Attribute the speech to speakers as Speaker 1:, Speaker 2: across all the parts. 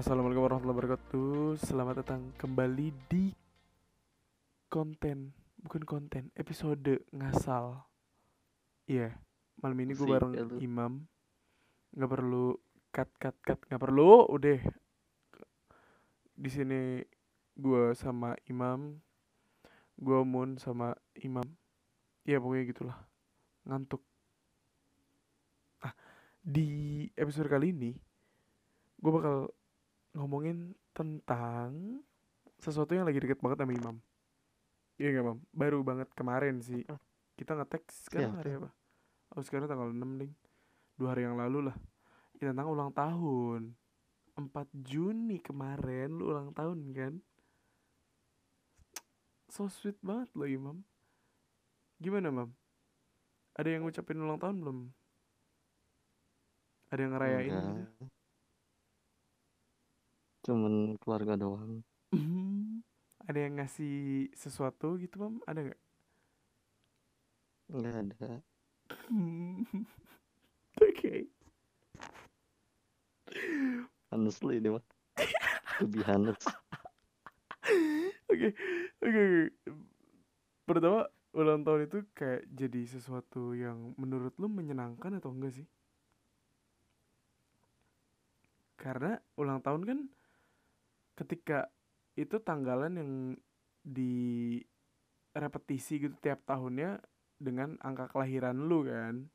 Speaker 1: Assalamualaikum warahmatullahi wabarakatuh. Selamat datang kembali di konten, bukan konten, episode ngasal. Iya, malam ini gue bareng
Speaker 2: lu.
Speaker 1: Imam. Nggak perlu cut cut cut, nggak perlu. Udah. Di sini gue sama Imam, gue Mun sama Imam. Ya pokoknya gitulah. Ngantuk. Nah, di episode kali ini gue bakal ngomongin tentang sesuatu yang lagi deket banget sama Imam. Iya gak Mam? Baru banget kemarin sih. Kita ngetek sekarang
Speaker 2: Siapa?
Speaker 1: hari apa? Oh sekarang tanggal 6 ding. Dua hari yang lalu lah. Ya, tentang ulang tahun. 4 Juni kemarin lu ulang tahun kan? So sweet banget lo Imam. Gimana Mam? Ada yang ngucapin ulang tahun belum? Ada yang ngerayain gitu?
Speaker 2: Cuman keluarga doang.
Speaker 1: Ada yang ngasih sesuatu gitu Mam? Ada gak?
Speaker 2: Enggak ada.
Speaker 1: Oke.
Speaker 2: Honestly ini mah. Lebih honest.
Speaker 1: Oke, oke, oke. Pertama, ulang tahun itu kayak jadi sesuatu yang menurut lu menyenangkan atau enggak sih? Karena ulang tahun kan ketika itu tanggalan yang di repetisi gitu tiap tahunnya dengan angka kelahiran lu kan.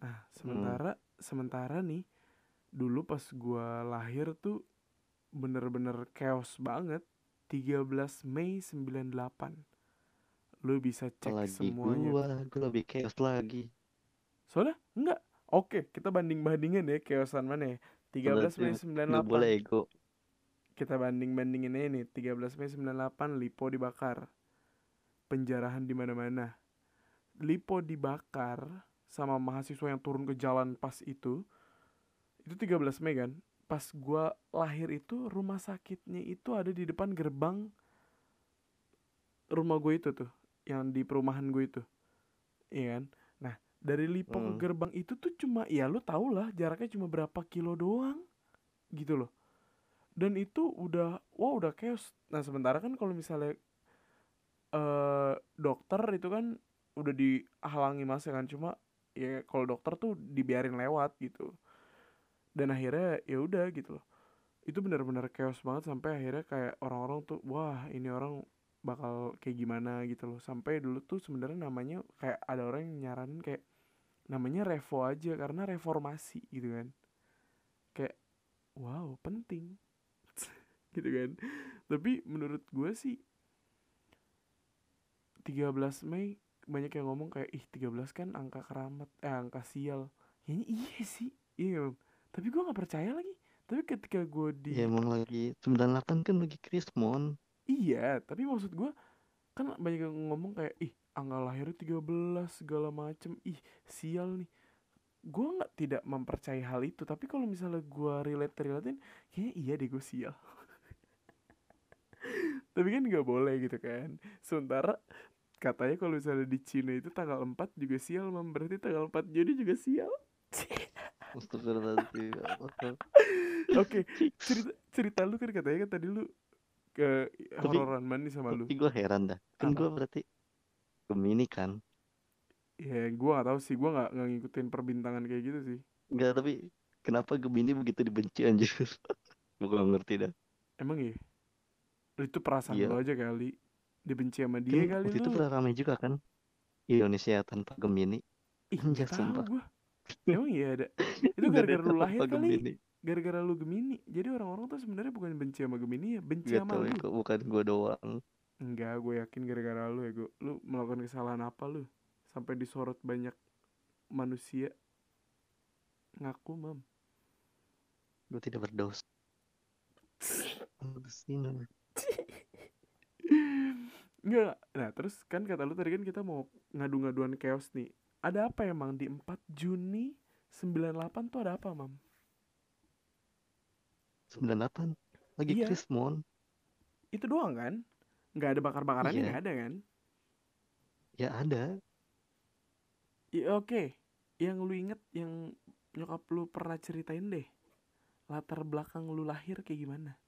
Speaker 1: Nah, sementara sementara nih dulu pas gua lahir tuh bener-bener chaos banget 13 Mei 98 lu bisa cek
Speaker 2: Apalagi
Speaker 1: semuanya.
Speaker 2: gua, gua lebih chaos lagi.
Speaker 1: soalnya enggak. Oke kita banding bandingin ya chaosan mana ya? 13 Mei
Speaker 2: Berarti Nggak boleh
Speaker 1: 98
Speaker 2: ego.
Speaker 1: Kita banding bandingin aja nih 13 Mei 98 Lipo dibakar. Penjarahan di mana-mana. Lipo dibakar sama mahasiswa yang turun ke jalan pas itu itu 13 Mei kan? Pas gua lahir itu rumah sakitnya itu ada di depan gerbang rumah gue itu tuh yang di perumahan gue itu. Iya kan? Nah dari Lipo ke
Speaker 2: Hmm.
Speaker 1: gerbang itu tuh cuma ya lu tau lah jaraknya cuma berapa kilo doang gitu loh dan itu udah wah udah chaos. Nah sementara kan kalau misalnya eh dokter itu kan udah dihalangi masa kan? Cuma ya kalau dokter tuh dibiarin lewat gitu. Dan akhirnya ya udah gitu loh. Itu benar-benar chaos banget sampai akhirnya kayak orang-orang tuh wah ini orang bakal kayak gimana? gitu loh. Sampai dulu tuh sebenarnya namanya kayak ada orang yang nyaranin kayak namanya revo aja karena reformasi gitu kan. Kayak wow penting gitu kan. Tapi menurut gue sih 13 Mei banyak yang ngomong kayak ih 13 kan angka keramat eh angka sial. Ya iya sih. Iya tapi gue nggak percaya lagi. Tapi ketika gue di
Speaker 2: Ya emang lagi 98 kan lagi Krismon.
Speaker 1: Iya, tapi maksud gua kan banyak yang ngomong kayak ih angka lahirnya 13 segala macem. Ih sial nih. Gua nggak tidak mempercayai hal itu. Tapi kalau misalnya gua relate relatein kayaknya iya deh gue sial tapi kan nggak boleh gitu kan sementara katanya kalau misalnya di Cina itu tanggal 4 juga sial mam berarti tanggal 4 Juni juga sial
Speaker 2: Astagfirullahaladzim. ya
Speaker 1: oke cerita cerita lu kan katanya kan tadi lu ke hororan mandi sama lu
Speaker 2: Tapi gua heran dah. Kan gua berarti Gemini kan.
Speaker 1: Ya, gua gak tahu sih, gua nggak nggak ngikutin perbintangan kayak gitu sih.
Speaker 2: Enggak, tapi kenapa Gemini begitu dibenci anjir? Gua nggak ngerti dah.
Speaker 1: Emang ya? Itu perasaan
Speaker 2: Iya.
Speaker 1: lo aja kali. Dibenci sama
Speaker 2: Kan
Speaker 1: dia kali
Speaker 2: waktu itu
Speaker 1: lu.
Speaker 2: pernah ramai juga kan Indonesia tanpa Gemini.
Speaker 1: Tahu
Speaker 2: sumpah.
Speaker 1: gua. Emang iya ada. Itu gara-gara lu lahir kali. Gara-gara lu Gemini. Jadi orang-orang tuh sebenarnya bukan benci sama Gemini ya, benci
Speaker 2: Gak
Speaker 1: sama lu.
Speaker 2: ya, kok bukan gua doang.
Speaker 1: Enggak, gue yakin gara-gara lu ya, gua. Lu melakukan kesalahan apa lu? Sampai disorot banyak manusia. Ngaku, Mam.
Speaker 2: Gua tidak berdosa.
Speaker 1: Enggak. Nah, terus kan kata lu tadi kan kita mau ngadu-ngaduan chaos nih. Ada apa emang di 4 Juni 98 tuh ada apa, Mam?
Speaker 2: 98 lagi
Speaker 1: Iya.
Speaker 2: Krismon.
Speaker 1: Itu doang kan? Nggak ada bakar-bakarannya
Speaker 2: Iya.
Speaker 1: ada kan?
Speaker 2: Ya ada.
Speaker 1: Iya oke. Yang lu inget yang nyokap lu pernah ceritain deh. latar belakang lu lahir kayak gimana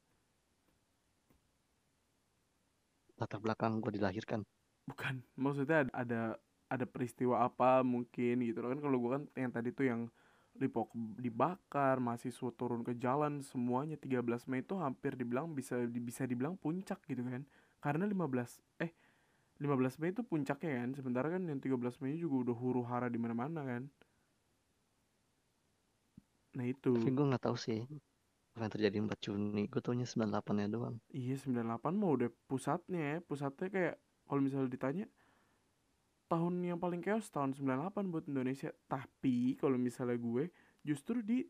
Speaker 2: latar belakang gue dilahirkan.
Speaker 1: Bukan maksudnya ada ada, ada peristiwa apa mungkin gitu kan kalau gua kan yang tadi tuh yang dipok dibakar mahasiswa turun ke jalan semuanya 13 Mei itu hampir dibilang bisa bisa dibilang puncak gitu kan. Karena 15 eh 15 Mei itu puncaknya kan sementara kan yang 13 Mei juga udah huru hara di mana mana kan. Nah itu.
Speaker 2: Tapi gue nggak tahu sih apa yang terjadi 4 Juni. Gue taunya 98 nya doang.
Speaker 1: Iya 98 mau udah pusatnya ya. Pusatnya kayak kalau misalnya ditanya tahun yang paling chaos tahun 98 buat Indonesia. Tapi kalau misalnya gue justru di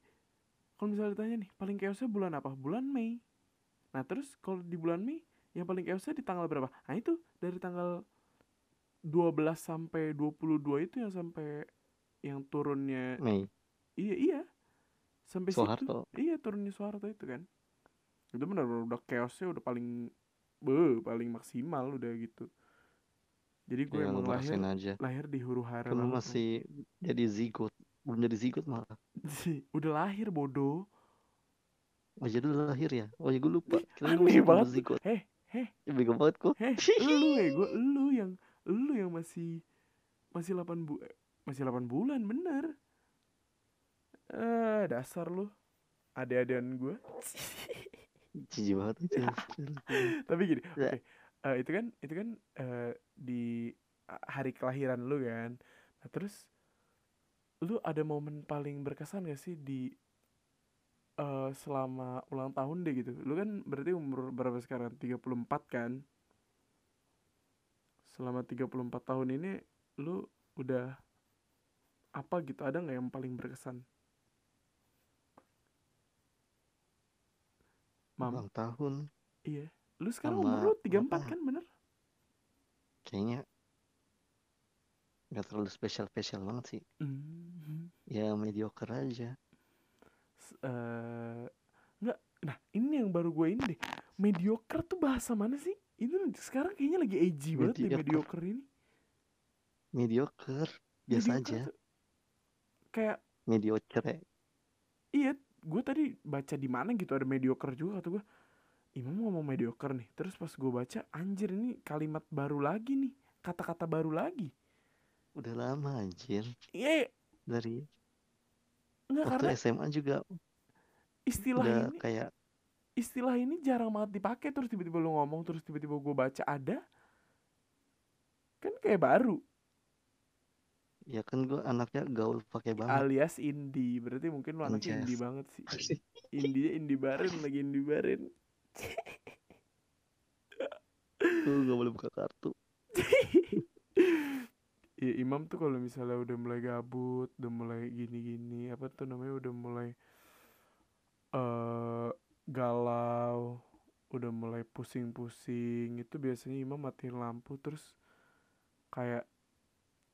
Speaker 1: kalau misalnya ditanya nih paling chaosnya bulan apa? Bulan Mei. Nah terus kalau di bulan Mei yang paling chaosnya di tanggal berapa? Nah itu dari tanggal 12 sampai 22 itu yang sampai yang turunnya
Speaker 2: Mei.
Speaker 1: Iya iya sampai situ
Speaker 2: Soeharto.
Speaker 1: iya turunnya Soeharto itu kan. Itu benar-benar udah chaosnya udah paling be paling maksimal udah gitu. Jadi gue
Speaker 2: ya lu
Speaker 1: emang lahir
Speaker 2: aja.
Speaker 1: lahir di huru hara
Speaker 2: lu
Speaker 1: banget kan.
Speaker 2: masih jadi zigot belum jadi zigot malah.
Speaker 1: Udah lahir bodoh.
Speaker 2: Oh jadi lu lahir ya? Oh ya gue lupa. Kira lu
Speaker 1: aneh
Speaker 2: masih belum
Speaker 1: banget. lu.
Speaker 2: zigot.
Speaker 1: Heh heh.
Speaker 2: Ya, bego banget kok.
Speaker 1: Heh lu ya gue lu yang lu yang masih masih 8 bu eh, masih 8 bulan bener eh dasar lu. Ade-adean gue
Speaker 2: jijik banget itu
Speaker 1: tapi gini
Speaker 2: Ya.
Speaker 1: oke. Eh, itu kan itu kan eh, di hari kelahiran lu kan. Nah terus lu ada momen paling berkesan gak sih di eh, selama ulang tahun deh gitu? Lu kan berarti umur berapa sekarang? 34 kan? Selama 34 tahun ini lu udah apa gitu? Ada nggak yang paling berkesan mam.
Speaker 2: Ulang tahun.
Speaker 1: Iya. Lu sekarang
Speaker 2: Sama
Speaker 1: umur lu 34
Speaker 2: apa?
Speaker 1: kan bener?
Speaker 2: Kayaknya nggak terlalu spesial spesial banget sih.
Speaker 1: Mhm.
Speaker 2: ya mediocre aja.
Speaker 1: Eh nggak. Nah ini yang baru gue ini deh. Mediocre tuh bahasa mana sih? Itu sekarang kayaknya lagi edgy banget deh
Speaker 2: Mediocre.
Speaker 1: mediocre ini.
Speaker 2: Mediocre biasa
Speaker 1: Mediocre
Speaker 2: aja.
Speaker 1: tuh kayak
Speaker 2: mediocre.
Speaker 1: Iya gue tadi baca di mana gitu ada mediocre juga kata gue Imam ngomong mediocre nih terus pas gue baca anjir ini kalimat baru lagi nih kata-kata baru lagi.
Speaker 2: Udah lama anjir.
Speaker 1: Iya
Speaker 2: dari
Speaker 1: nggak
Speaker 2: waktu
Speaker 1: karena
Speaker 2: SMA juga
Speaker 1: istilah
Speaker 2: udah
Speaker 1: ini
Speaker 2: kayak
Speaker 1: istilah ini jarang banget dipakai terus tiba-tiba lu ngomong terus tiba-tiba gue baca ada kan kayak baru
Speaker 2: ya kan gue anaknya gaul pakai banget.
Speaker 1: Alias indie berarti mungkin lu anak
Speaker 2: Anjas.
Speaker 1: indie banget sih. Indie indie baren lagi indie baren
Speaker 2: tuh gak boleh buka kartu.
Speaker 1: Ya Imam tuh kalau misalnya udah mulai gabut udah mulai gini-gini apa tuh namanya udah mulai eh galau udah mulai pusing-pusing itu biasanya Imam matiin lampu terus kayak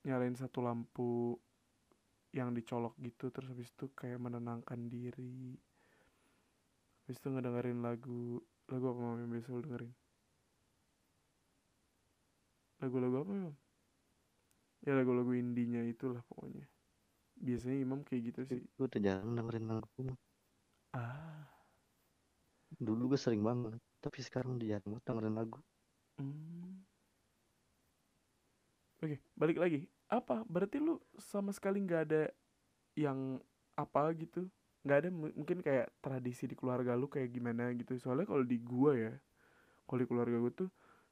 Speaker 1: nyalain satu lampu yang dicolok gitu terus habis itu kayak menenangkan diri. Habis itu ngedengerin lagu lagu apa Mam yang biasa lu dengerin? Lagu-lagu apa Imam ya lagu-lagu indinya itulah pokoknya. Biasanya Imam kayak gitu sih.
Speaker 2: Gue udah jarang dengerin lagu
Speaker 1: ah.
Speaker 2: Dulu gue sering banget tapi sekarang udah jarang banget dengerin lagu.
Speaker 1: Hmm. oke balik lagi apa berarti lu sama sekali nggak ada yang apa gitu? Nggak ada mu- mungkin kayak tradisi di keluarga lu kayak gimana gitu. Soalnya kalau di gua ya kalau di keluarga gua tuh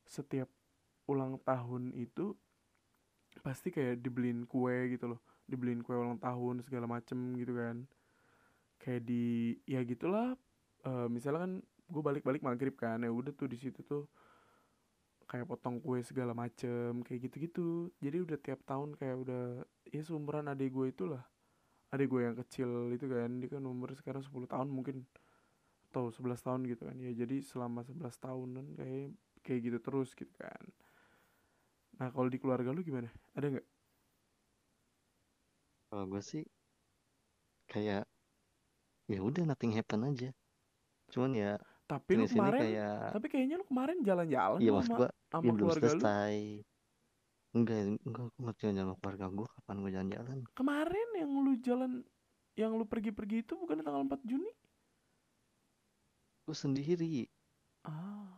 Speaker 1: setiap ulang tahun itu pasti kayak dibeliin kue gitu loh. Dibeliin kue ulang tahun segala macem gitu kan. Kayak di ya gitulah eh misalnya kan gue balik-balik maghrib kan ya udah tuh di situ tuh kayak potong kue segala macem kayak gitu-gitu. Jadi udah tiap tahun kayak udah ya seumuran adik gue itulah. Adik gue yang kecil itu kan dia kan umur sekarang 10 tahun mungkin. Atau 11 tahun gitu kan ya. Jadi selama 11 tahunan kayak kayak gitu terus gitu kan. Nah kalau di keluarga lu gimana? Ada nggak?
Speaker 2: Kalau gue sih kayak ya udah nothing happen aja. Cuman ya
Speaker 1: tapi lu kemarin
Speaker 2: kayak
Speaker 1: tapi kayaknya lu kemarin jalan-jalan
Speaker 2: iya maksud
Speaker 1: sama
Speaker 2: gue
Speaker 1: sama
Speaker 2: ya
Speaker 1: keluarga lu?
Speaker 2: selesai. Enggak enggak gue nggak jalan sama keluarga gue kapan gue jalan-jalan.
Speaker 1: Kemarin yang lu jalan yang lu pergi-pergi itu bukan tanggal 4 Juni?
Speaker 2: Gue sendiri.
Speaker 1: Ah.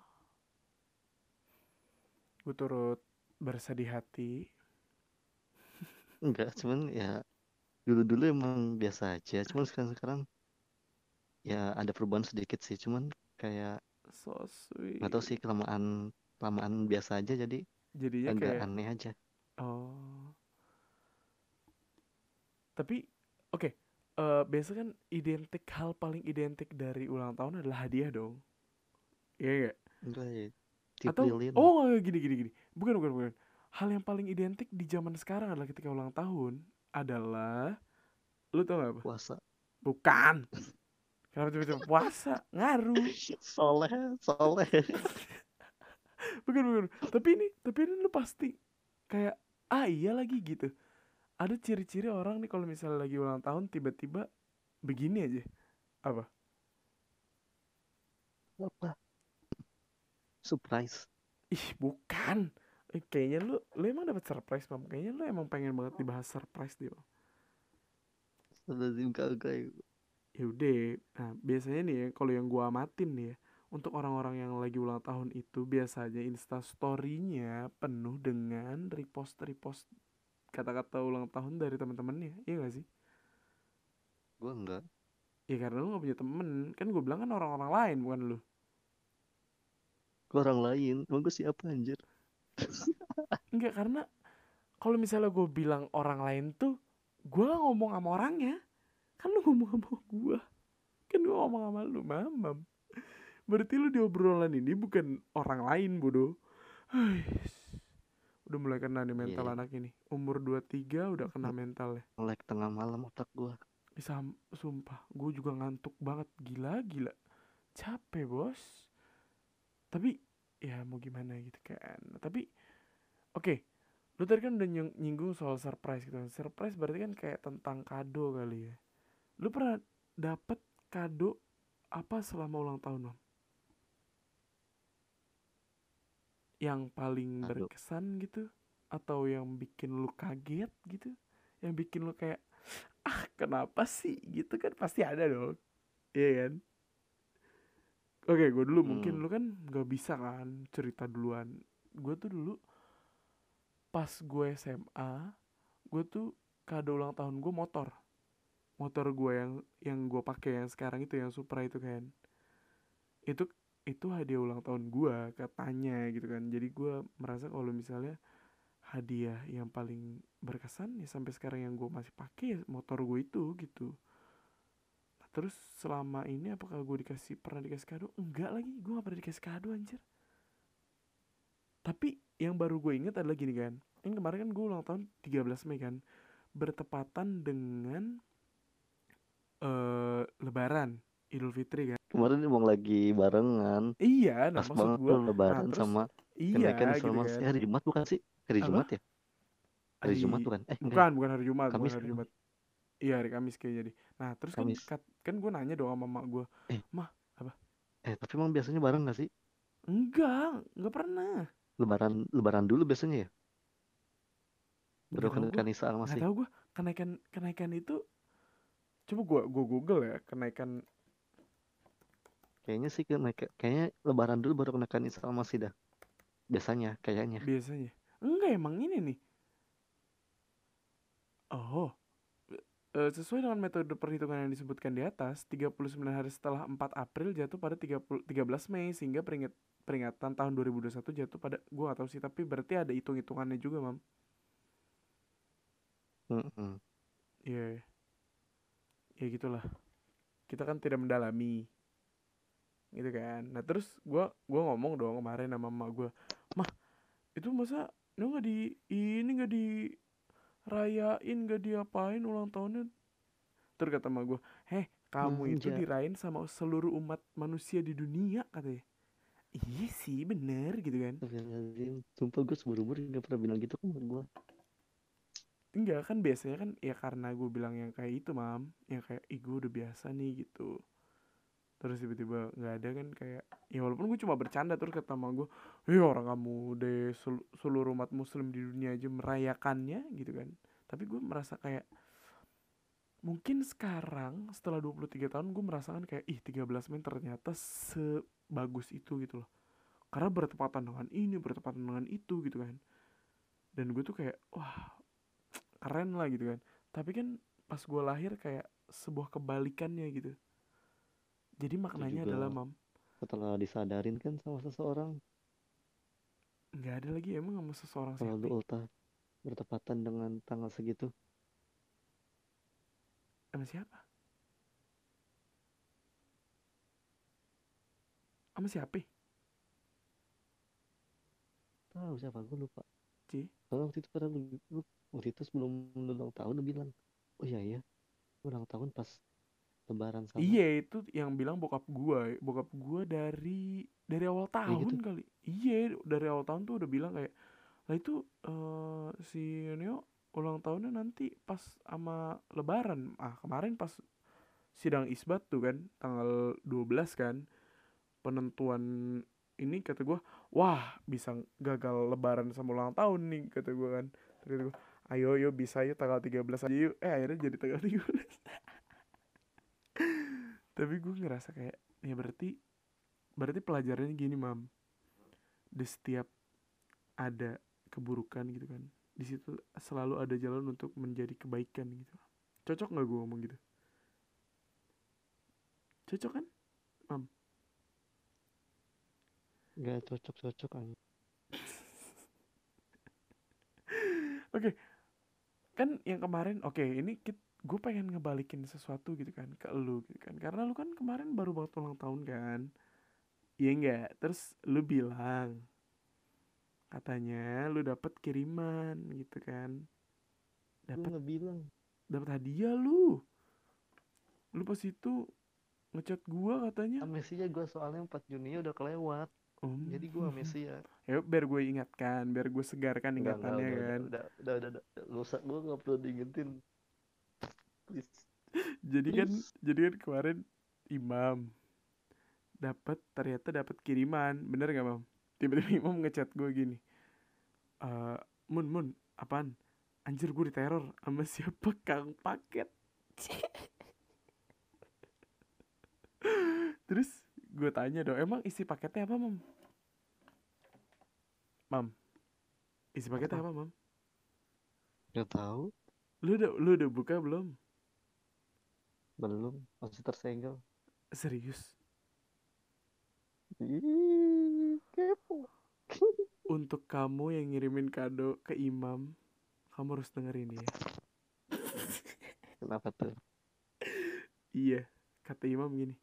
Speaker 1: Gue turut bersedih hati.
Speaker 2: Enggak cuman ya dulu-dulu emang biasa aja. Cuman sekarang-sekarang ya ada perubahan sedikit sih. Cuman kayak
Speaker 1: so sweet.
Speaker 2: nggak tahu sih kelamaan kelamaan biasa aja jadi
Speaker 1: jadinya
Speaker 2: agak
Speaker 1: kayak
Speaker 2: aneh aja.
Speaker 1: Oh. Tapi oke eh biasa kan identik hal paling identik dari ulang tahun adalah hadiah dong. Iya gak?
Speaker 2: enggak ya
Speaker 1: atau oh gini gini gini. Bukan bukan bukan. Hal yang paling identik di zaman sekarang adalah ketika ulang tahun adalah lu tau gak apa?
Speaker 2: Puasa.
Speaker 1: Bukan. Kenapa tiba-tiba puasa? Ngaruh.
Speaker 2: Soleh soleh
Speaker 1: bukan bukan tapi ini tapi ini lu pasti kayak ah iya lagi gitu. Ada ciri-ciri orang nih kalau misalnya lagi ulang tahun tiba-tiba begini aja. Apa?
Speaker 2: Apa? Surprise.
Speaker 1: Ih bukan. Eh, kayaknya lu lu emang dapat surprise mam. Kayaknya lu emang pengen banget dibahas surprise dia
Speaker 2: Astagfirullahaladzim kagak
Speaker 1: ya udah. Nah biasanya nih ya kalau yang gua amatin nih ya untuk orang-orang yang lagi ulang tahun itu biasanya insta story-nya penuh dengan repost repost kata-kata ulang tahun dari teman-temannya. Iya gak sih?
Speaker 2: Gue enggak.
Speaker 1: Ya karena lu gak punya temen. Kan gue bilang kan orang-orang lain bukan lu.
Speaker 2: Orang lain. Emang gue siapa anjir?
Speaker 1: Enggak karena kalau misalnya gue bilang orang lain tuh gue ngomong sama orangnya. Kan lu ngomong sama gue kan gue ngomong sama lu mamam berarti lu di obrolan ini bukan orang lain bodoh udah mulai kena nih mental
Speaker 2: Iya.
Speaker 1: anak ini. Umur 23 udah kena mental ya.
Speaker 2: Melek tengah malam otak gue
Speaker 1: bisa sumpah. Gue juga ngantuk banget. Gila gila. Capek bos. Tapi ya mau gimana gitu kan. Tapi oke. Lu tadi kan udah nying- nyinggung soal surprise gitu kan. Surprise berarti kan kayak tentang kado kali ya. Lu pernah dapet kado apa selama ulang tahun Mam? Yang paling
Speaker 2: Kado.
Speaker 1: berkesan gitu? Atau yang bikin lu kaget gitu? Yang bikin lu kayak ah kenapa sih? Gitu kan pasti ada dong. Iya kan? Oke gue dulu mungkin
Speaker 2: Hmm.
Speaker 1: lu kan nggak bisa kan cerita duluan. Gue tuh dulu pas gue SMA gue tuh kado ulang tahun gue motor. Motor gue yang yang gue pakai yang sekarang itu yang Supra itu kan. Itu itu hadiah ulang tahun gue katanya gitu kan. Jadi gue merasa kalau misalnya hadiah yang paling berkesan ya sampai sekarang yang gue masih pakai ya motor gue itu gitu. Nah, terus selama ini apakah gue dikasih pernah dikasih kado? Enggak lagi gue gak pernah dikasih kado anjir. Tapi yang baru gue inget adalah gini kan yang kemarin kan gue ulang tahun 13 Mei kan bertepatan dengan eh lebaran Idul Fitri kan
Speaker 2: kemarin emang lagi barengan.
Speaker 1: Iya nah
Speaker 2: pas
Speaker 1: maksud
Speaker 2: banget tuh lebaran
Speaker 1: terus
Speaker 2: sama
Speaker 1: iya
Speaker 2: kenaikan
Speaker 1: gitu
Speaker 2: selama
Speaker 1: kan.
Speaker 2: Hari Jumat bukan sih? Hari
Speaker 1: Apa?
Speaker 2: Jumat ya? Hari Jumat bukan? Eh enggak
Speaker 1: bukan bukan hari Jumat
Speaker 2: Kamis
Speaker 1: bukan hari
Speaker 2: kan?
Speaker 1: Jumat. Iya hari Kamis kayaknya deh. Nah terus kan
Speaker 2: Kamis.
Speaker 1: kat- kan gue nanya dong sama mak gue
Speaker 2: eh. Tapi emang biasanya bareng gak sih?
Speaker 1: Enggak enggak pernah.
Speaker 2: Lebaran lebaran dulu biasanya ya? Baru kenaikan Isa masih.
Speaker 1: Tahu gue kenaikan kenaikan itu coba gue gue google ya kenaikan
Speaker 2: kayaknya sih kenaikan kayaknya lebaran dulu baru kenaikan Isa masih dah. Biasanya kayaknya.
Speaker 1: Biasanya. Enggak emang ini nih. Oh. Eh, sesuai dengan metode perhitungan yang disebutkan di atas 39 hari setelah 4 April jatuh pada 30, 13 Mei sehingga peringat, peringatan tahun 2021 jatuh pada gua gak tahu sih tapi berarti ada hitung-hitungannya juga mam. Iya. Ya gitulah. Kita kan tidak mendalami gitu kan. Nah terus gua gua ngomong dong kemarin sama emak gua mah itu masa lu nggak di ini nggak dirayain nggak diapain ulang tahunnya? Terus kata emak gua heh kamu itu
Speaker 2: Manja.
Speaker 1: dirayain sama seluruh umat manusia di dunia katanya iya sih bener gitu kan.
Speaker 2: Sumpah gue seumur-umur gak pernah bilang gitu ke gue
Speaker 1: Enggak kan biasanya kan ya karena gue bilang yang kayak itu mam. Yang kayak ih gue udah biasa nih gitu Terus tiba-tiba nggak ada kan kayak Ya walaupun gue cuma bercanda terus kata sama gue Eh orang kamu deh sel- seluruh umat muslim di dunia aja merayakannya gitu kan. Tapi gue merasa kayak mungkin sekarang setelah 23 tahun gue merasakan kayak ih 13 Mei ternyata sebagus itu gitu loh. Karena bertepatan dengan ini bertepatan dengan itu gitu kan. Dan gue tuh kayak wah keren lah gitu kan. Tapi kan pas gue lahir kayak sebuah kebalikannya gitu jadi maknanya
Speaker 2: juga
Speaker 1: adalah mam.
Speaker 2: setelah disadarin kan sama seseorang.
Speaker 1: Nggak ada lagi emang sama seseorang
Speaker 2: kalau
Speaker 1: siapa
Speaker 2: lu ulta bertepatan dengan tanggal segitu.
Speaker 1: Sama siapa? Sama siapa?
Speaker 2: Tahu siapa gue lupa.
Speaker 1: Ci?
Speaker 2: soalnya waktu itu pada lu, lu waktu itu sebelum lu ulang tahun lu bilang oh iya ya lu ulang tahun pas lebaran sama
Speaker 1: Iya itu yang bilang bokap gua, bokap gua dari dari awal tahun
Speaker 2: gitu?
Speaker 1: kali. Iya dari awal tahun tuh udah bilang kayak, lah itu eh si Neo ulang tahunnya nanti pas sama Lebaran. Ah kemarin pas sidang isbat tuh kan tanggal 12 kan penentuan ini kata gua, wah bisa gagal Lebaran sama ulang tahun nih kata gua kan. Terus kata gua, ayo yo bisa yuk tanggal 13 aja yuk. Eh akhirnya jadi tanggal 13 tapi gue ngerasa kayak ya berarti berarti pelajarannya gini mam. Di setiap ada keburukan gitu kan di situ selalu ada jalan untuk menjadi kebaikan gitu. Cocok nggak gue ngomong gitu? Cocok kan
Speaker 2: nggak cocok cocok kan
Speaker 1: kan yang kemarin oke ini gue pengen ngebalikin sesuatu gitu kan ke lu gitu kan. Karena lu kan kemarin baru banget ulang tahun kan. Iya enggak terus lu bilang katanya lu dapet kiriman gitu kan. Dapat
Speaker 2: bilang
Speaker 1: dapat hadiah lu. Lu pas itu ngechat gua katanya.
Speaker 2: Amnesia gue soalnya 4 Juni udah kelewat.
Speaker 1: Oh.
Speaker 2: jadi gue amnesia
Speaker 1: ya biar gue ingatkan biar gue segarkan ingatannya
Speaker 2: udah,
Speaker 1: kan.
Speaker 2: udah, udah, udah, udah, udah, Gak usah, gue gak perlu diingetin Please
Speaker 1: jadi kan
Speaker 2: Please.
Speaker 1: jadi kan kemarin imam dapat ternyata dapat kiriman. Bener gak mam? Tiba-tiba imam ngechat gue gini eh mun mun apaan? Anjir gue diteror sama siapa kang paket? Terus gue tanya dong emang isi paketnya apa mam? Mam isi paketnya apa? mam?
Speaker 2: Gak tahu.
Speaker 1: Lu udah lu udah buka belum
Speaker 2: Belum Masih tersegel
Speaker 1: serius
Speaker 2: Ih, kepo
Speaker 1: untuk kamu yang ngirimin kado ke imam kamu harus dengerin ya
Speaker 2: Kenapa tuh?
Speaker 1: iya kata imam gini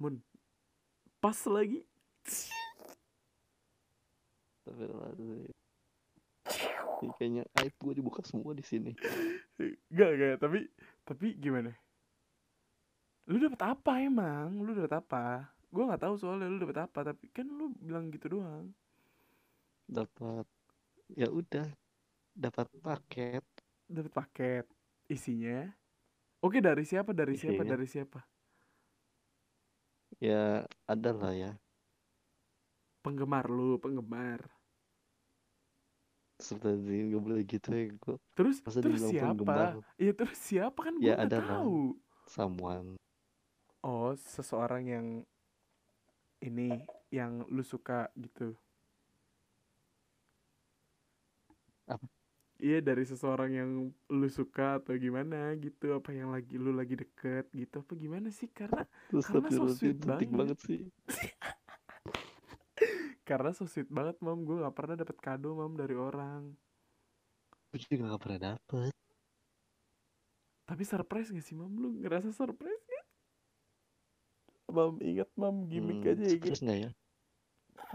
Speaker 1: mun pas lagi
Speaker 2: Kayaknya aib gue dibuka semua di sini.
Speaker 1: Gak, gak, tapi tapi gimana? Lu dapet apa emang? Lu dapet apa? Gue nggak tahu soalnya lu dapet apa, tapi kan lu bilang gitu doang.
Speaker 2: Dapat ya udah dapat paket
Speaker 1: Dapet paket. Isinya Oke, dari siapa? Dari siapa?
Speaker 2: Isinya.
Speaker 1: Dari siapa?
Speaker 2: ya ada lah ya
Speaker 1: Penggemar lu, penggemar.
Speaker 2: seperti gak boleh gitu ya gue
Speaker 1: Terus
Speaker 2: Masa
Speaker 1: terus siapa?
Speaker 2: penggemar?
Speaker 1: Iya, terus siapa kan gue
Speaker 2: Ya, ada
Speaker 1: tahu.
Speaker 2: someone
Speaker 1: Oh, seseorang yang ini yang lu suka gitu.
Speaker 2: Apa?
Speaker 1: Iya dari seseorang yang lu suka atau gimana gitu apa yang lagi lu lagi deket gitu apa gimana sih? Karena
Speaker 2: terus
Speaker 1: Karena so sweet banget.
Speaker 2: banget sih.
Speaker 1: Karena so sweet banget mam. Gue nggak pernah dapet kado mam dari orang.
Speaker 2: Gue juga gak pernah dapet.
Speaker 1: Tapi surprise gak sih mam? Lu ngerasa surprise? gak mam ingat mam gimmick
Speaker 2: Hmm,
Speaker 1: aja ya
Speaker 2: nggak ya.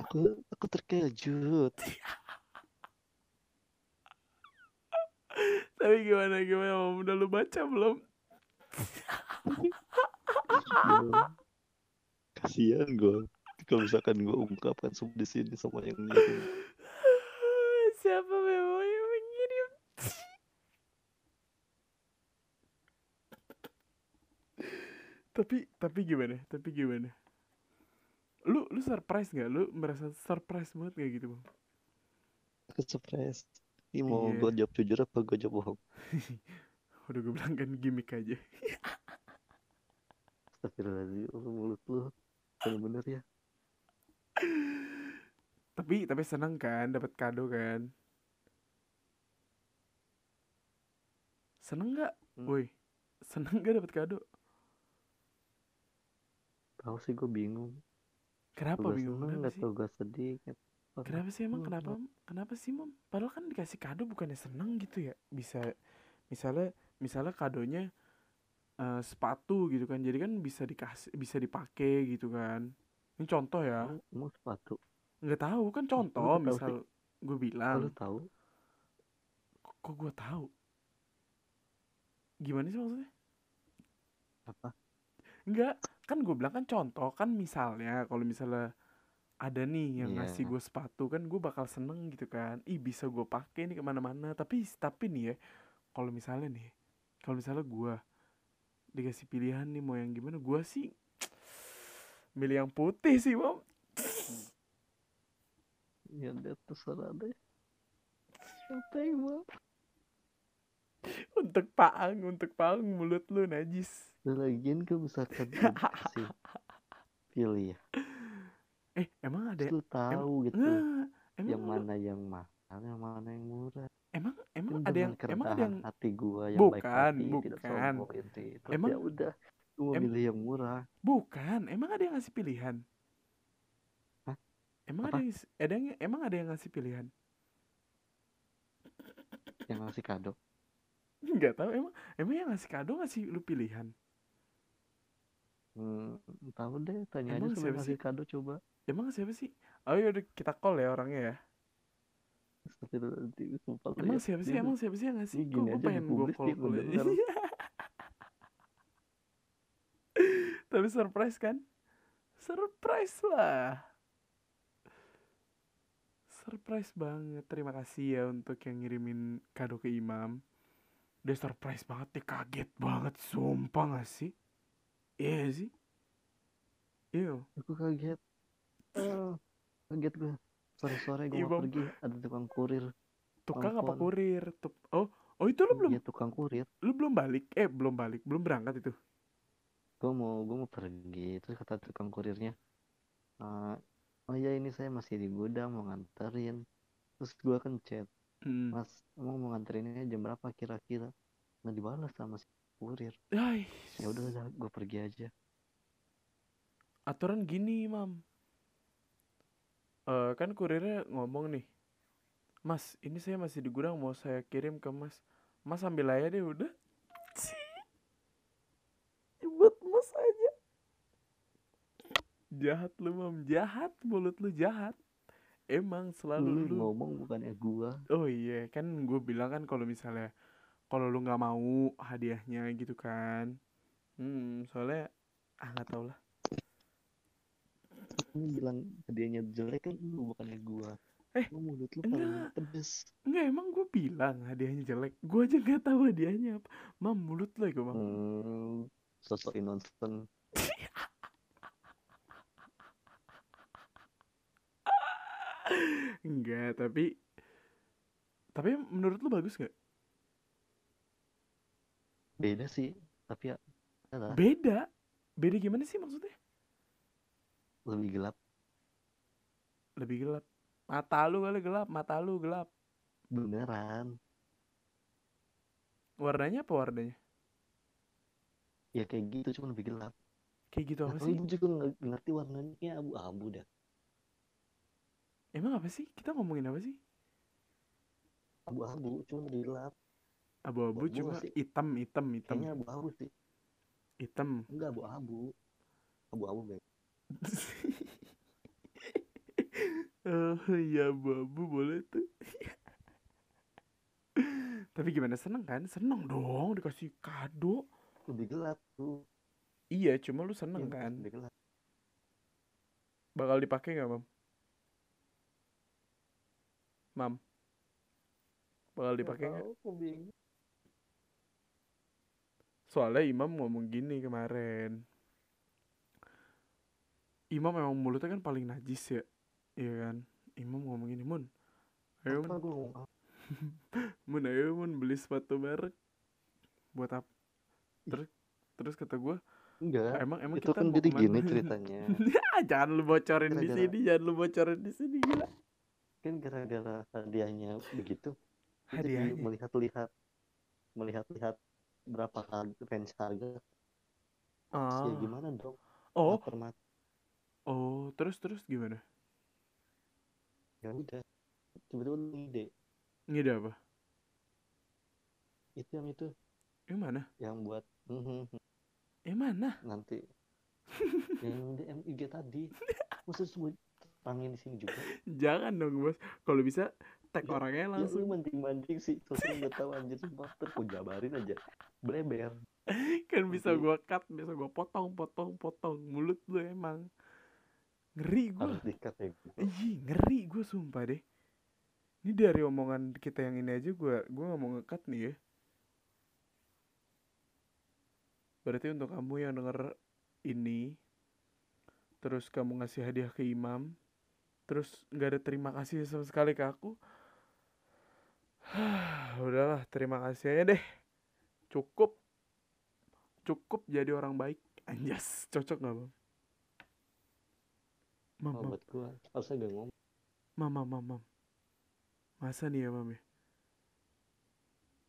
Speaker 2: Aku aku terkejut.
Speaker 1: Tapi gimana gimana mam? Udah lu baca belum?
Speaker 2: Kasihan gue kalau misalkan gue ungkapkan semua di sini sama yang ngirim
Speaker 1: siapa memang yang mengirim tapi tapi gimana? Tapi gimana? Lu lu surprise nggak? Lu merasa surprise banget kayak gitu bang?
Speaker 2: Aku surprise. Ini mau
Speaker 1: Iya.
Speaker 2: gue jawab jujur apa gue jawab bohong?
Speaker 1: Udah gue bilang kan gimmick aja.
Speaker 2: Astagfirullahaladzim lu mulut lu bener-bener ya.
Speaker 1: Tapi tapi seneng kan? Dapat kado kan? Seneng nggak?
Speaker 2: Hmm.
Speaker 1: woi seneng nggak dapat kado
Speaker 2: tahu sih gue bingung.
Speaker 1: Kenapa
Speaker 2: gue
Speaker 1: bingung?
Speaker 2: Seneng
Speaker 1: kenapa sih?
Speaker 2: gue sedih tahu
Speaker 1: kenapa sih emang?
Speaker 2: Kenapa.
Speaker 1: kenapa kenapa sih mom? Padahal kan dikasih kado bukannya seneng gitu ya? Bisa misalnya misalnya kadonya eh, sepatu gitu kan. Jadi kan bisa dikasih bisa dipakai gitu kan. Ini contoh ya.
Speaker 2: Emang- emang sepatu?
Speaker 1: Nggak tahu. Kan contoh
Speaker 2: tahu
Speaker 1: misal gue bilang.
Speaker 2: Lu tahu?
Speaker 1: Kok, kok gue tahu? Gimana sih maksudnya?
Speaker 2: Apa?
Speaker 1: Enggak, kan gue bilang kan contoh kan misalnya kalau misalnya ada nih yang
Speaker 2: Iya.
Speaker 1: ngasih gue sepatu kan gue bakal seneng gitu kan. Ih bisa gue pakai nih ke mana-mana. Tapi tapi nih ya kalau misalnya nih kalau misalnya gue dikasih pilihan nih mau yang gimana gue sih milih yang putih sih mam
Speaker 2: ya udah terserah deh.
Speaker 1: Untuk paang untuk paang mulut lu najis
Speaker 2: lagian kan misalkan dikasih pilih ya
Speaker 1: eh emang ada
Speaker 2: terus lu tahu gitu
Speaker 1: Nggak, emang
Speaker 2: yang mana yang mahal yang mana yang murah
Speaker 1: emang emang
Speaker 2: Kan
Speaker 1: ada yang emang ada yang
Speaker 2: hati gua yang baik
Speaker 1: Bukan,
Speaker 2: hati tidak
Speaker 1: bukan.
Speaker 2: sombong inti Terus
Speaker 1: Emang-
Speaker 2: ya udah gua
Speaker 1: em-
Speaker 2: milih yang murah
Speaker 1: Bukan, emang ada yang ngasih pilihan?
Speaker 2: Hah?
Speaker 1: Emang
Speaker 2: Apa?
Speaker 1: ada yang ada yang emang ada yang ngasih pilihan?
Speaker 2: yang ngasih kado
Speaker 1: Enggak tahu emang emang yang ngasih kado ngasih lu pilihan.
Speaker 2: Hmm, tahu deh tanya
Speaker 1: Emang
Speaker 2: aja sama
Speaker 1: siapa sih?
Speaker 2: kado coba
Speaker 1: Emang siapa sih? Oh iya udah kita call ya orangnya ya.
Speaker 2: Sumpah
Speaker 1: Emang
Speaker 2: ya.
Speaker 1: siapa sih? Emang siapa sih yang ngasih?
Speaker 2: Ini
Speaker 1: Kok
Speaker 2: gini
Speaker 1: gue
Speaker 2: aja
Speaker 1: pengen gue call call. Tapi surprise kan? Surprise lah. Surprise banget. Terima kasih ya untuk yang ngirimin kado ke Imam. Dia surprise banget, dia kaget banget. Sumpah gak sih? Iya sih? Iya.
Speaker 2: aku kaget Ah, kaget gue sore-sore gue
Speaker 1: Iya,
Speaker 2: mau pergi ada tukang kurir
Speaker 1: Tukang apa kurir? Tuh. Oh, oh itu lu belum
Speaker 2: Iya tukang kurir
Speaker 1: lu belum balik? Eh, belum balik, belum berangkat itu.
Speaker 2: gue mau gue mau pergi terus kata tukang kurirnya "Ah, oh ya ini saya masih di gudang mau nganterin terus gue kan chat
Speaker 1: Hmm.
Speaker 2: mas emang mau nganterinnya jam berapa kira-kira nggak dibalas sama si kurir
Speaker 1: Ay,
Speaker 2: ya udah udah gue pergi aja
Speaker 1: aturan gini, Mam. Eh, kan kurirnya ngomong nih. Mas, ini saya masih di gudang mau saya kirim ke Mas. Mas ambil aja deh udah. Buat Mas aja. Jahat lu, Mam. Jahat mulut lu jahat. Emang selalu
Speaker 2: lu
Speaker 1: lu.
Speaker 2: ngomong bukannya gue
Speaker 1: Oh iya, kan gue bilang kan kalau misalnya kalau lu nggak mau hadiahnya gitu kan. Hmm, soalnya ah nggak tau lah.
Speaker 2: lu bilang hadiahnya jelek kan lu bukannya gue
Speaker 1: Eh,
Speaker 2: lu mulut lu
Speaker 1: enggak.
Speaker 2: pedes
Speaker 1: Enggak emang gue bilang hadiahnya jelek. Gue aja nggak tahu hadiahnya apa. Mam mulut lo ya mam.
Speaker 2: hmm, sosok innocent
Speaker 1: Enggak, tapi tapi menurut lu bagus nggak?
Speaker 2: Beda sih tapi ya adalah
Speaker 1: Beda. Beda gimana sih maksudnya?
Speaker 2: lebih gelap
Speaker 1: Lebih gelap. Mata lu kali gelap, mata lu gelap.
Speaker 2: beneran
Speaker 1: Warnanya apa warnanya?
Speaker 2: ya kayak gitu cuma lebih gelap
Speaker 1: Kayak gitu apa
Speaker 2: Atau
Speaker 1: sih?
Speaker 2: juga nggak ngerti warnanya abu-abu dah
Speaker 1: Emang apa sih? Kita ngomongin apa sih?
Speaker 2: abu-abu cuma lebih gelap
Speaker 1: Abu-abu cuma
Speaker 2: sih-
Speaker 1: hitam, hitam, hitam,
Speaker 2: kayaknya abu-abu sih
Speaker 1: hitam.
Speaker 2: enggak abu-abu abu-abu baik
Speaker 1: Oh iya abu-abu boleh tuh. Tapi gimana seneng kan? Seneng dong dikasih kado.
Speaker 2: lebih gelap tuh
Speaker 1: Iya, cuma lu seneng
Speaker 2: Iya,
Speaker 1: kan?
Speaker 2: lebih gelap
Speaker 1: Bakal dipakai nggak, Mam? Mam. Bakal dipakai nggak?
Speaker 2: Aku bingung.
Speaker 1: Soalnya Imam ngomong gini kemarin. Imam memang mulutnya kan paling najis ya. Iya kan? Imam ngomong gini, Mun. Ayo, Mun. Mun, ayo, Mun. Beli sepatu merek. buat apa terus terus kata gue
Speaker 2: enggak
Speaker 1: emang emang
Speaker 2: itu
Speaker 1: kita
Speaker 2: kan jadi
Speaker 1: ke mana?"
Speaker 2: gini ceritanya
Speaker 1: jangan lu bocorin di sini jangan lu bocorin di sini gila
Speaker 2: kan gara-gara hadiahnya begitu
Speaker 1: Hadiahnya?
Speaker 2: melihat-lihat melihat-lihat berapa harga range harga
Speaker 1: ah
Speaker 2: ya gimana dong?
Speaker 1: Oh.
Speaker 2: Lapar mata
Speaker 1: oh terus terus gimana?
Speaker 2: Ya udah. Tiba-tiba lu ide
Speaker 1: ngide apa?
Speaker 2: Itu yang itu.
Speaker 1: Yang mana?
Speaker 2: Yang buat mhm,
Speaker 1: yang mana?
Speaker 2: Nanti. Yang DM IG tadi. Maksud gue terangin di sini juga.
Speaker 1: Jangan dong bos. Kalau bisa tag
Speaker 2: Ya-
Speaker 1: orangnya
Speaker 2: ya lu
Speaker 1: langsung
Speaker 2: mancing-mancing sih sosok udah tahu anjir sumpah. Gue jabarin aja. Bleber.
Speaker 1: Kan bisa
Speaker 2: Nanti-
Speaker 1: gua cut bisa gua potong potong potong. Mulut lu emang ngeri gua.
Speaker 2: Harus dikat ya gitu.
Speaker 1: Ih, ngeri gue sumpah deh. Ini dari omongan kita yang ini aja gue gue nggak mau ngekat nih ya. Berarti untuk kamu yang denger ini, terus kamu ngasih hadiah ke Imam, terus nggak ada terima kasih sama sekali ke aku, udahlah terima kasih aja deh. Cukup, cukup jadi orang baik. Anjas, cocok nggak bang? Mam, mam.
Speaker 2: buat harusnya gak ngomong
Speaker 1: Mam, mam, mam, mam. Masa nih ya, mam ya?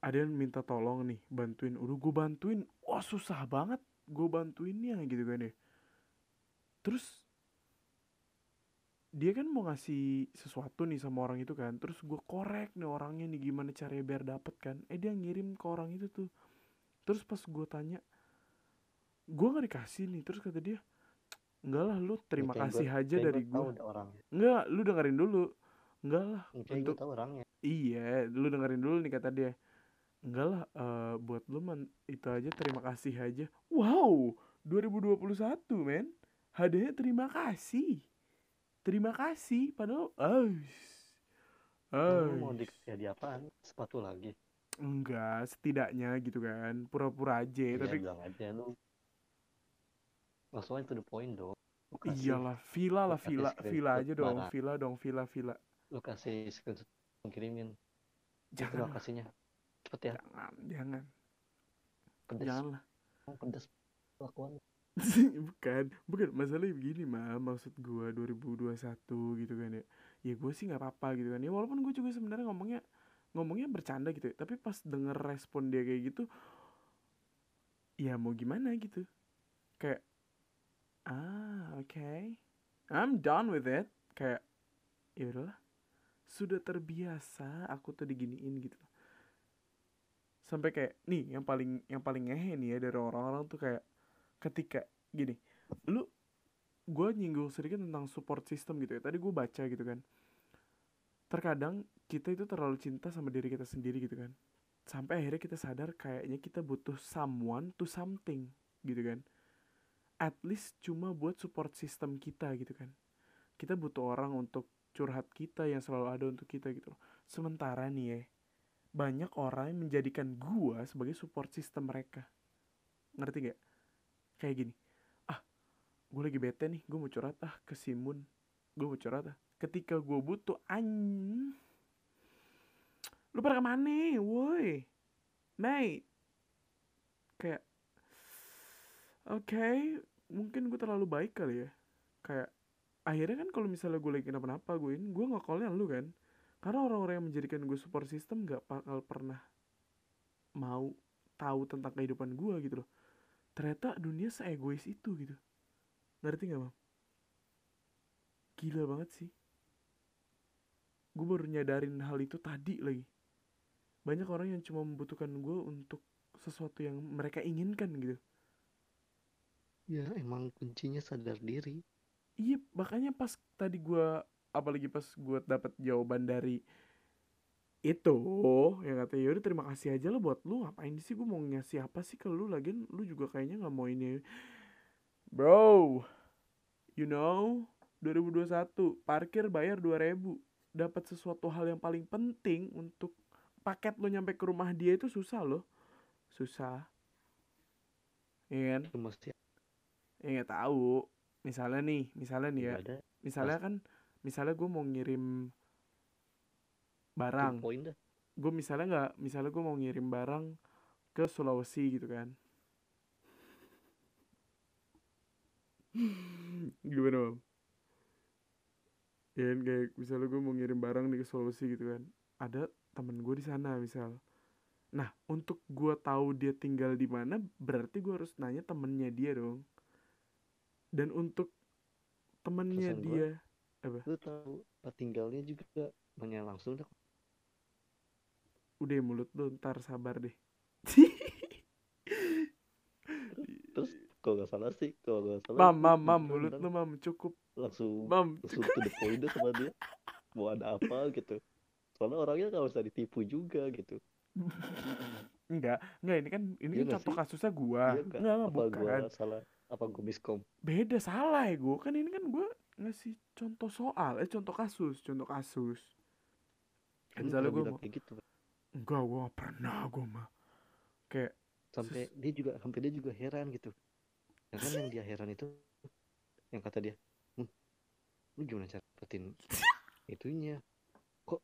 Speaker 1: Ada yang minta tolong nih, bantuin. Udah gue bantuin. Wah, susah banget gue bantuinnya gitu kan ya. Terus, dia kan mau ngasih sesuatu nih sama orang itu kan. Terus gue korek nih orangnya nih gimana caranya biar dapet kan. Eh, dia ngirim ke orang itu tuh. Terus pas gue tanya, gue gak dikasih nih. Terus kata dia, enggak lah lu terima
Speaker 2: Ya,
Speaker 1: kasih
Speaker 2: gua-
Speaker 1: aja dari gue. Enggak, lu dengerin dulu. Enggak lah,
Speaker 2: gue
Speaker 1: untuk
Speaker 2: tahu orangnya
Speaker 1: iya, lu dengerin dulu nih kata dia. Enggak lah, eh, buat lu man itu aja terima kasih aja. Wow, 2021 men. Hadiahnya terima kasih. Terima kasih padahal ais.
Speaker 2: Lu mau
Speaker 1: Ais.
Speaker 2: dikasih hadiah apaan? Sepatu lagi?
Speaker 1: Enggak, setidaknya gitu kan. Pura-pura aja,
Speaker 2: ya
Speaker 1: tapi
Speaker 2: bilang aja lu. Langsung aja to the point dong.
Speaker 1: Iyalah, villa lah, villa, villa aja dong, villa dong, villa, villa.
Speaker 2: lu kasih screenshot kirimin.
Speaker 1: Jangan. lah,
Speaker 2: kasihnya. Cepet ya.
Speaker 1: Jangan, jangan,
Speaker 2: pedes.
Speaker 1: Jangan lah.
Speaker 2: Oh, pedes
Speaker 1: bukan bukan. Masalahnya begini mah maksud gua 2021 gitu kan ya. Ya gue sih nggak apa-apa gitu kan. Ya walaupun gue juga sebenarnya ngomongnya ngomongnya bercanda gitu ya. Tapi pas denger respon dia kayak gitu ya mau gimana gitu. Kayak ah oke. I'm done with it. Kayak ya udahlah. Sudah terbiasa aku tuh diginiin gitu sampai kayak nih yang paling yang paling ngehe nih ya dari orang-orang tuh kayak ketika gini lu gue nyinggung sedikit tentang support system gitu ya. Tadi gue baca gitu kan. Terkadang kita itu terlalu cinta sama diri kita sendiri gitu kan. Sampai akhirnya kita sadar kayaknya kita butuh someone to something gitu kan. At least cuma buat support system kita gitu kan. Kita butuh orang untuk curhat kita yang selalu ada untuk kita gitu loh. Sementara nih ya banyak orang yang menjadikan gua sebagai support system mereka. Ngerti gak kayak gini ah gue lagi bete nih gue mau curhat ah ke Simun gue mau curhat ah ketika gue butuh an lu pada ke mana woi? Mate kayak oke mungkin gue terlalu baik kali ya. Kayak akhirnya kan kalau misalnya gue lagi kenapa-napa gue ini gue nggak callnya lu kan. Karena orang-orang yang menjadikan gue support system gak bakal pernah mau tahu tentang kehidupan gue gitu loh ternyata dunia seegois itu gitu. Ngerti gak bang? Gila banget sih. Gue baru nyadarin hal itu tadi lagi. Banyak orang yang cuma membutuhkan gue untuk sesuatu yang mereka inginkan gitu.
Speaker 2: Ya emang kuncinya sadar diri.
Speaker 1: Iya makanya pas tadi gue apalagi pas gue dapat jawaban dari itu yang katanya yaudah terima kasih aja lah buat lu. Ngapain sih gue mau ngasih apa sih ke lu? Lagian lu juga kayaknya nggak mau ini. Bro you know 2021 parkir bayar 2000 dapat sesuatu hal yang paling penting untuk paket lo nyampe ke rumah dia itu susah loh. Susah. Iya kan? Ya nggak tahu. Misalnya nih misalnya nih ya. Misalnya kan misalnya gue mau ngirim barang. gue misalnya nggak misalnya gue mau ngirim barang ke Sulawesi gitu kan. Gimana mam ya kayak misalnya gue mau ngirim barang nih ke Sulawesi gitu kan. Ada temen gue di sana misal. Nah untuk gue tahu dia tinggal di mana berarti gue harus nanya temennya dia dong. Dan untuk temennya
Speaker 2: gua-
Speaker 1: dia apa?
Speaker 2: Lu tahu tempat tinggalnya juga nanya langsung dah
Speaker 1: udah ya, mulut lu ntar sabar deh.
Speaker 2: Terus kalau nggak salah sih kalau nggak salah
Speaker 1: mam mam mam mulut
Speaker 2: kan
Speaker 1: lu mam cukup.
Speaker 2: Langsung
Speaker 1: mam
Speaker 2: langsung to the point deh sama dia. Mau ada apa gitu. Soalnya orangnya nggak usah ditipu juga gitu.
Speaker 1: Enggak enggak ini kan ini
Speaker 2: Iya
Speaker 1: kan contoh
Speaker 2: sih?
Speaker 1: kasusnya gua.
Speaker 2: Nggak?
Speaker 1: enggak enggak
Speaker 2: apa gua
Speaker 1: bukan.
Speaker 2: salah? Apa gua miskom?
Speaker 1: Beda salah ya gua. Kan ini kan gua ngasih contoh soal eh contoh kasus contoh kasus.
Speaker 2: Kan
Speaker 1: misalnya
Speaker 2: pernah
Speaker 1: gua mau
Speaker 2: kayak gitu
Speaker 1: enggak gua pernah gua mah. Kayak
Speaker 2: sampai
Speaker 1: Sus-
Speaker 2: dia juga sampai dia juga heran gitu. Ya kan yang dia heran itu yang kata dia "Hmm, lu gimana cara dapetin itunya? Kok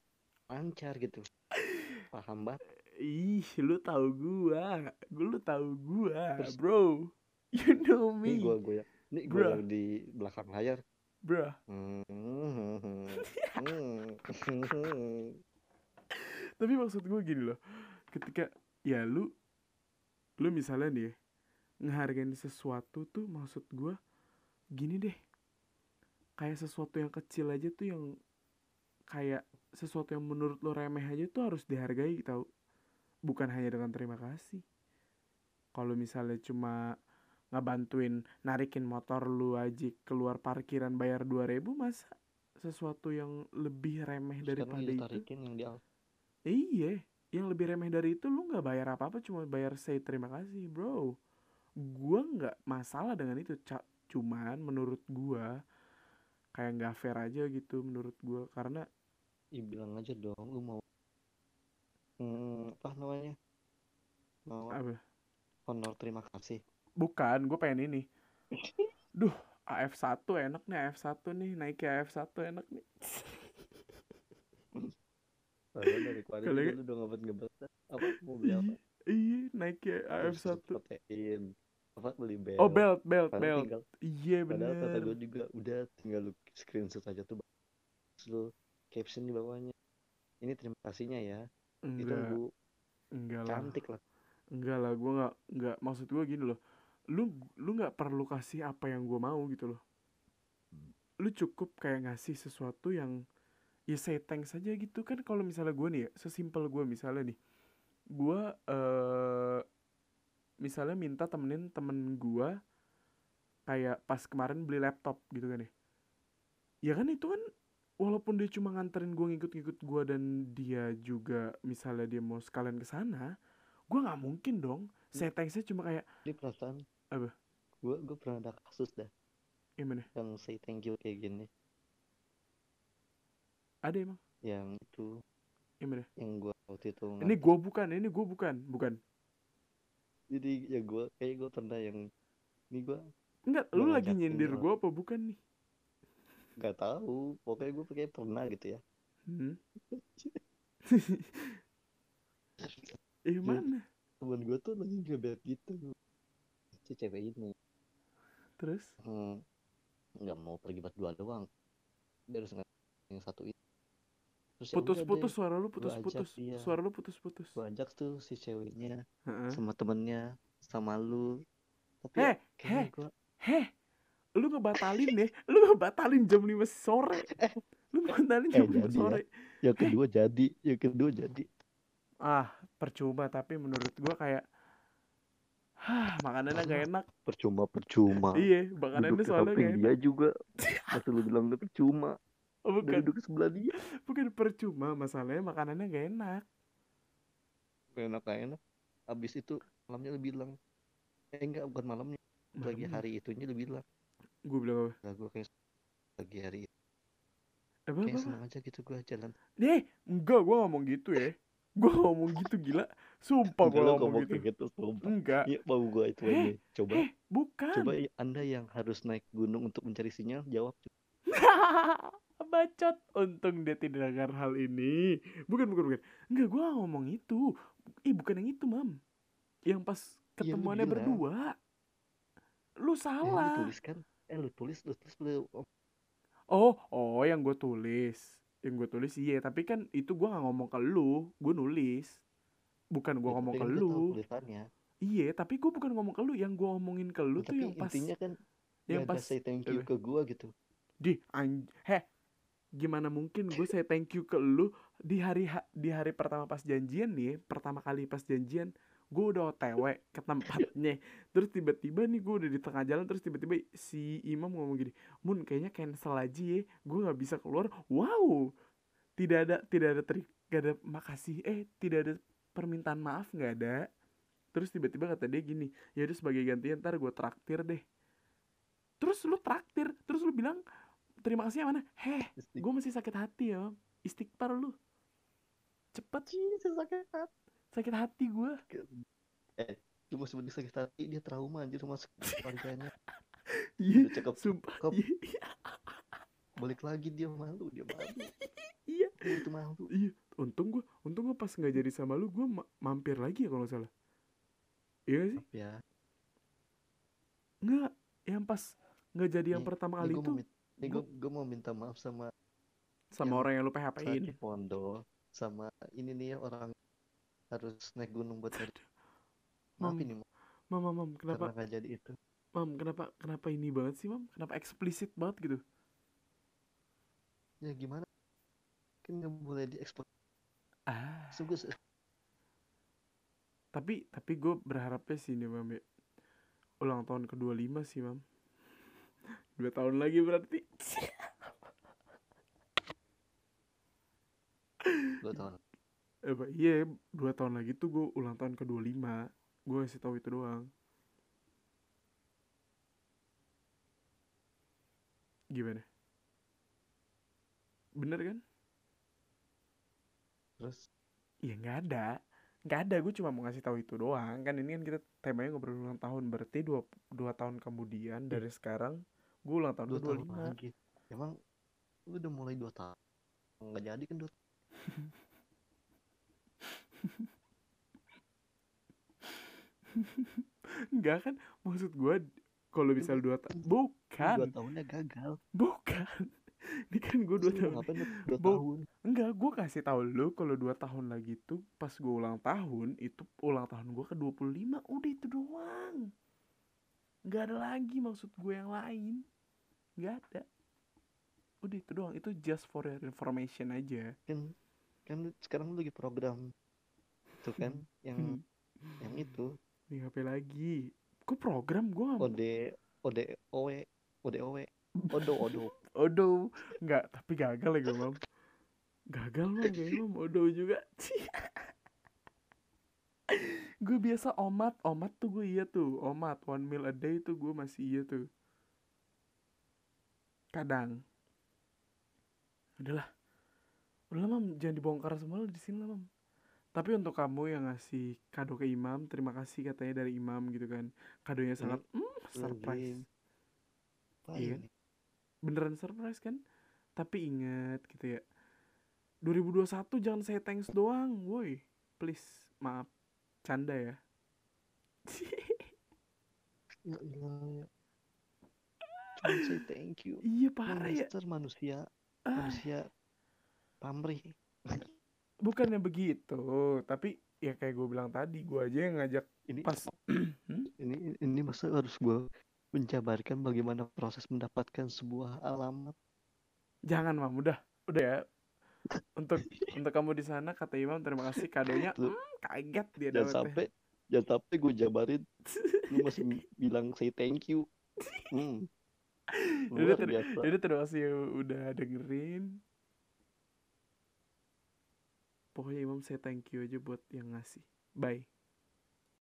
Speaker 2: lancar gitu? Paham banget.
Speaker 1: Ih lu tahu gua gua lu tahu gua
Speaker 2: Terus-
Speaker 1: bro. You know me.
Speaker 2: Gua gua ya nih
Speaker 1: Bruh.
Speaker 2: gua yang di belakang layar.
Speaker 1: Bro
Speaker 2: Hmm,
Speaker 1: tapi maksud gue gini loh ketika ya lu lu misalnya nih ya, ngehargain sesuatu tuh maksud gue gini deh. Kayak sesuatu yang kecil aja tuh yang kayak sesuatu yang menurut lo remeh aja tuh harus dihargai tau. Bukan hanya dengan terima kasih. Kalau misalnya cuma ngebantuin narikin motor lu aja keluar parkiran bayar 2000 masa sesuatu yang lebih remeh daripada itu?
Speaker 2: yang di
Speaker 1: Iya, yang lebih remeh dari itu lu nggak bayar apa-apa, cuma bayar say terima kasih, bro. Gua nggak masalah dengan itu, Ca- cuman menurut gua kayak nggak fair aja gitu menurut gua karena
Speaker 2: Ih, bilang aja dong lu mau hmm, apa namanya mau
Speaker 1: apa?
Speaker 2: honor terima kasih
Speaker 1: Bukan, gue pengen ini. Duh, AF1 enak nih, AF1 nih, naik ke AF1 enak nih.
Speaker 2: Dari juga
Speaker 1: nggak-
Speaker 2: lu udah ngebet ngebet apa mau beli apa
Speaker 1: Iya, iya, naik ke
Speaker 2: Terus
Speaker 1: AF1.
Speaker 2: protein apa beli belt
Speaker 1: Oh, belt, belt,
Speaker 2: Padahal
Speaker 1: belt.
Speaker 2: tinggal
Speaker 1: Iya,
Speaker 2: padahal kata gue juga udah tinggal lu screenshot aja tuh Terus lu caption di bawahnya ini terima kasihnya ya
Speaker 1: Enggak,
Speaker 2: ditunggu
Speaker 1: enggak lah.
Speaker 2: cantik lah
Speaker 1: Enggak lah, gue nggak nggak maksud gue gini loh. Lu lu nggak perlu kasih apa yang gue mau gitu loh. Lu cukup kayak ngasih sesuatu yang ya say thanks aja gitu. Kan kalau misalnya gue nih ya, sesimpel gue misalnya nih, gue eh misalnya minta temenin temen gue kayak pas kemarin beli laptop gitu kan ya. Ya kan itu kan walaupun dia cuma nganterin gue ngikut-ngikut gue dan dia juga misalnya dia mau sekalian ke sana, gue nggak mungkin dong saya thanksnya cuma kayak
Speaker 2: ini perasaan
Speaker 1: Apa?
Speaker 2: gue gue pernah ada kasus dah.
Speaker 1: Gimana?
Speaker 2: Yang say thank you kayak gini
Speaker 1: ada emang?
Speaker 2: Yang itu.
Speaker 1: Gimana
Speaker 2: yang gue waktu itu
Speaker 1: ini gue bukan ini gue bukan bukan.
Speaker 2: Jadi ya gue kayak gue pernah yang ini gue
Speaker 1: enggak
Speaker 2: Lu
Speaker 1: lagi nyindir gue apa bukan nih?
Speaker 2: Nggak tahu pokoknya gue kayak pernah gitu ya.
Speaker 1: Hmm? eh mana?
Speaker 2: Temen gue tuh lagi ngebet gitu. Si cewek ini.
Speaker 1: Terus?
Speaker 2: Hmm, nggak mau pergi berdua doang. Dia harus yang satu itu terus ya
Speaker 1: putus-putus suara lu putus-putus. Suara lu putus-putus.
Speaker 2: Gue ajak tuh si ceweknya
Speaker 1: Heeh.
Speaker 2: sama temennya sama lu. Tapi
Speaker 1: heh heh heh. Lu ngebatalin deh. Lu ngebatalin jam 5 sore. Lu ngebatalin
Speaker 2: Eh,
Speaker 1: jam 5
Speaker 2: jadi ya.
Speaker 1: sore
Speaker 2: yang kedua jadi yang kedua jadi.
Speaker 1: Ah percuma. Tapi menurut gua kayak Hah, makanannya gak enak.
Speaker 2: percuma percuma.
Speaker 1: Iya, makanannya soalnya gak enak.
Speaker 2: dia juga. Masih lu bilang dia percuma
Speaker 1: bukan,
Speaker 2: duduk sebelah dia
Speaker 1: bukan percuma, masalahnya makanannya gak enak.
Speaker 2: Gak enak gak enak habis itu malamnya lu bilang eh enggak bukan malamnya lagi hari itunya lu bilang
Speaker 1: Gue bilang apa?
Speaker 2: lah gue kayak lagi hari itu
Speaker 1: Apa,
Speaker 2: kayak
Speaker 1: apa,
Speaker 2: aja gitu gue jalan
Speaker 1: Eh, enggak, gue ngomong gitu ya. Gue ngomong gitu, gila. Sumpah gue
Speaker 2: lu
Speaker 1: ngomong gitu.
Speaker 2: gitu sumpah.
Speaker 1: Enggak.
Speaker 2: Iya mau gue itu
Speaker 1: Eh,
Speaker 2: aja coba
Speaker 1: Eh, bukan.
Speaker 2: coba i- anda yang harus naik gunung untuk mencari sinyal jawab
Speaker 1: Bacot. Untung dia tidak dengar hal ini. Bukan, bukan, bukan. Enggak, gue ngomong itu. Ih, bukan yang itu, mam. yang pas
Speaker 2: Iya,
Speaker 1: ketemuannya
Speaker 2: bilang.
Speaker 1: berdua lu
Speaker 2: Eh, lu
Speaker 1: salah
Speaker 2: tulis kan eh lu tulis lu tulis lu oh,
Speaker 1: oh yang gue tulis yang gue tulis iya tapi kan itu gue nggak ngomong ke lu gue nulis bukan gue
Speaker 2: ya,
Speaker 1: ngomong ke
Speaker 2: kan
Speaker 1: lu iya tapi gue bukan ngomong ke lu yang gue omongin ke lu
Speaker 2: Ya,
Speaker 1: tuh
Speaker 2: tapi
Speaker 1: yang pas
Speaker 2: intinya kan
Speaker 1: yang pas
Speaker 2: ada say thank you
Speaker 1: apa?
Speaker 2: ke gua gitu
Speaker 1: di anj heh gimana mungkin gue saya thank you ke lu di hari ha- di hari pertama pas janjian nih pertama kali pas janjian gue udah otw ke tempatnya. Terus tiba-tiba nih gue udah di tengah jalan terus tiba-tiba si imam ngomong gini mun kayaknya cancel aja ya gue nggak bisa keluar. Wow! Tidak ada tidak ada teri gak ada makasih eh tidak ada permintaan maaf nggak ada. Terus tiba-tiba kata dia gini ya udah sebagai gantian ntar gue traktir deh. Terus lu traktir terus lu bilang terima kasih yang mana? Heh gue masih sakit hati ya istighfar lu. Cepet.
Speaker 2: Cih, sakit hati.
Speaker 1: sakit hati gue
Speaker 2: eh lu masih bener sakit hati dia trauma anjir sama keluarganya
Speaker 1: iya
Speaker 2: cakep
Speaker 1: sumpah.
Speaker 2: cakep.
Speaker 1: Iya.
Speaker 2: Balik lagi dia malu dia malu.
Speaker 1: Iya.
Speaker 2: Itu malu.
Speaker 1: Iya. Untung gue untung gue pas nggak jadi sama lu gue mampir lagi ya kalau nggak salah. Iya sih?
Speaker 2: Maaf ya
Speaker 1: nggak yang pas nggak jadi yang
Speaker 2: Nih,
Speaker 1: pertama kali itu
Speaker 2: ini gua, gua mau minta maaf sama
Speaker 1: sama
Speaker 2: yang
Speaker 1: orang yang lu PHP-in
Speaker 2: Saki Pondo sama ini nih ya orang harus naik gunung buat cari maaf
Speaker 1: Mam,
Speaker 2: ini Mam,
Speaker 1: mam mam
Speaker 2: karena
Speaker 1: kenapa?
Speaker 2: Nggak jadi itu.
Speaker 1: Mam kenapa kenapa ini banget sih mam? Kenapa eksplisit banget gitu?
Speaker 2: Ya gimana? Kan nggak boleh diekspor
Speaker 1: ah.
Speaker 2: Sungguh
Speaker 1: tapi tapi gue berharapnya sih nih mam ya. Ulang tahun ke 25 sih mam dua tahun lagi berarti
Speaker 2: dua tahun
Speaker 1: Eh, iya, dua tahun lagi tuh gue ulang tahun ke 25 Gue kasih tahu itu doang. Gimana? Bener kan?
Speaker 2: terus
Speaker 1: Iya nggak ada, nggak ada. Gue cuma mau ngasih tahu itu doang. Kan ini kan kita temanya ngobrol ulang tahun. Berarti dua, dua tahun kemudian dari sekarang gue ulang tahun
Speaker 2: dua tahun
Speaker 1: 25
Speaker 2: lagi emang lu udah mulai dua tahun nggak jadi kan dua
Speaker 1: Enggak kan? Maksud gue kalau misal dua tahun, bukan,
Speaker 2: dua tahunnya gagal
Speaker 1: bukan. Ini kan gue dua tahun.
Speaker 2: ngapain dua tahun
Speaker 1: Enggak, gue kasih tahu lu kalau dua tahun lagi tuh pas gue ulang tahun itu ulang tahun gue ke 25 udah itu doang. Nggak ada lagi maksud gue yang lain. Nggak ada. Udah itu doang. Itu just for your information aja.
Speaker 2: kan kan sekarang lu lagi program tuh kan yang
Speaker 1: Hmm.
Speaker 2: yang itu
Speaker 1: Nih HP lagi. Gue program gue
Speaker 2: ode ode owe ode owe odo odo
Speaker 1: Odo. Nggak, tapi gagal ya gue mam. Gagal mam kayaknya mam. Odo juga. Gue biasa omat. Omat tuh gue iya tuh. Omat. One meal a day tuh gue masih iya tuh. Kadang. Udahlah. Udahlah mam. Jangan dibongkar semua di sini lah mam. Tapi untuk kamu yang ngasih kado ke Imam, terima kasih katanya dari Imam gitu kan. Kadonya
Speaker 2: Ini
Speaker 1: sangat mm, surprise.
Speaker 2: lagi- apa
Speaker 1: Iya.
Speaker 2: ini
Speaker 1: beneran surprise kan tapi ingat gitu ya 2021 jangan saya thanks doang woi please maaf canda ya?
Speaker 2: Ya. Allah cuma say thank you.
Speaker 1: Iya parah ya.
Speaker 2: Mister manusia
Speaker 1: Ah,
Speaker 2: manusia pamrih.
Speaker 1: Bukannya begitu tapi ya kayak gue bilang tadi gue aja yang ngajak
Speaker 2: ini
Speaker 1: pas Hmm?
Speaker 2: ini ini masa harus gue menjabarkan bagaimana proses mendapatkan sebuah alamat.
Speaker 1: Jangan mam. Udah udah ya untuk untuk kamu di sana kata Imam terima kasih kadonya
Speaker 2: Lu-
Speaker 1: hmm, kaget dia
Speaker 2: jangan sampai jangan sampai gue jabarin lu masih bilang say thank you hmm. Luar
Speaker 1: ter-
Speaker 2: biasa
Speaker 1: Jadi terima kasih udah dengerin. Pokoknya Imam saya thank you aja buat yang ngasih. Bye.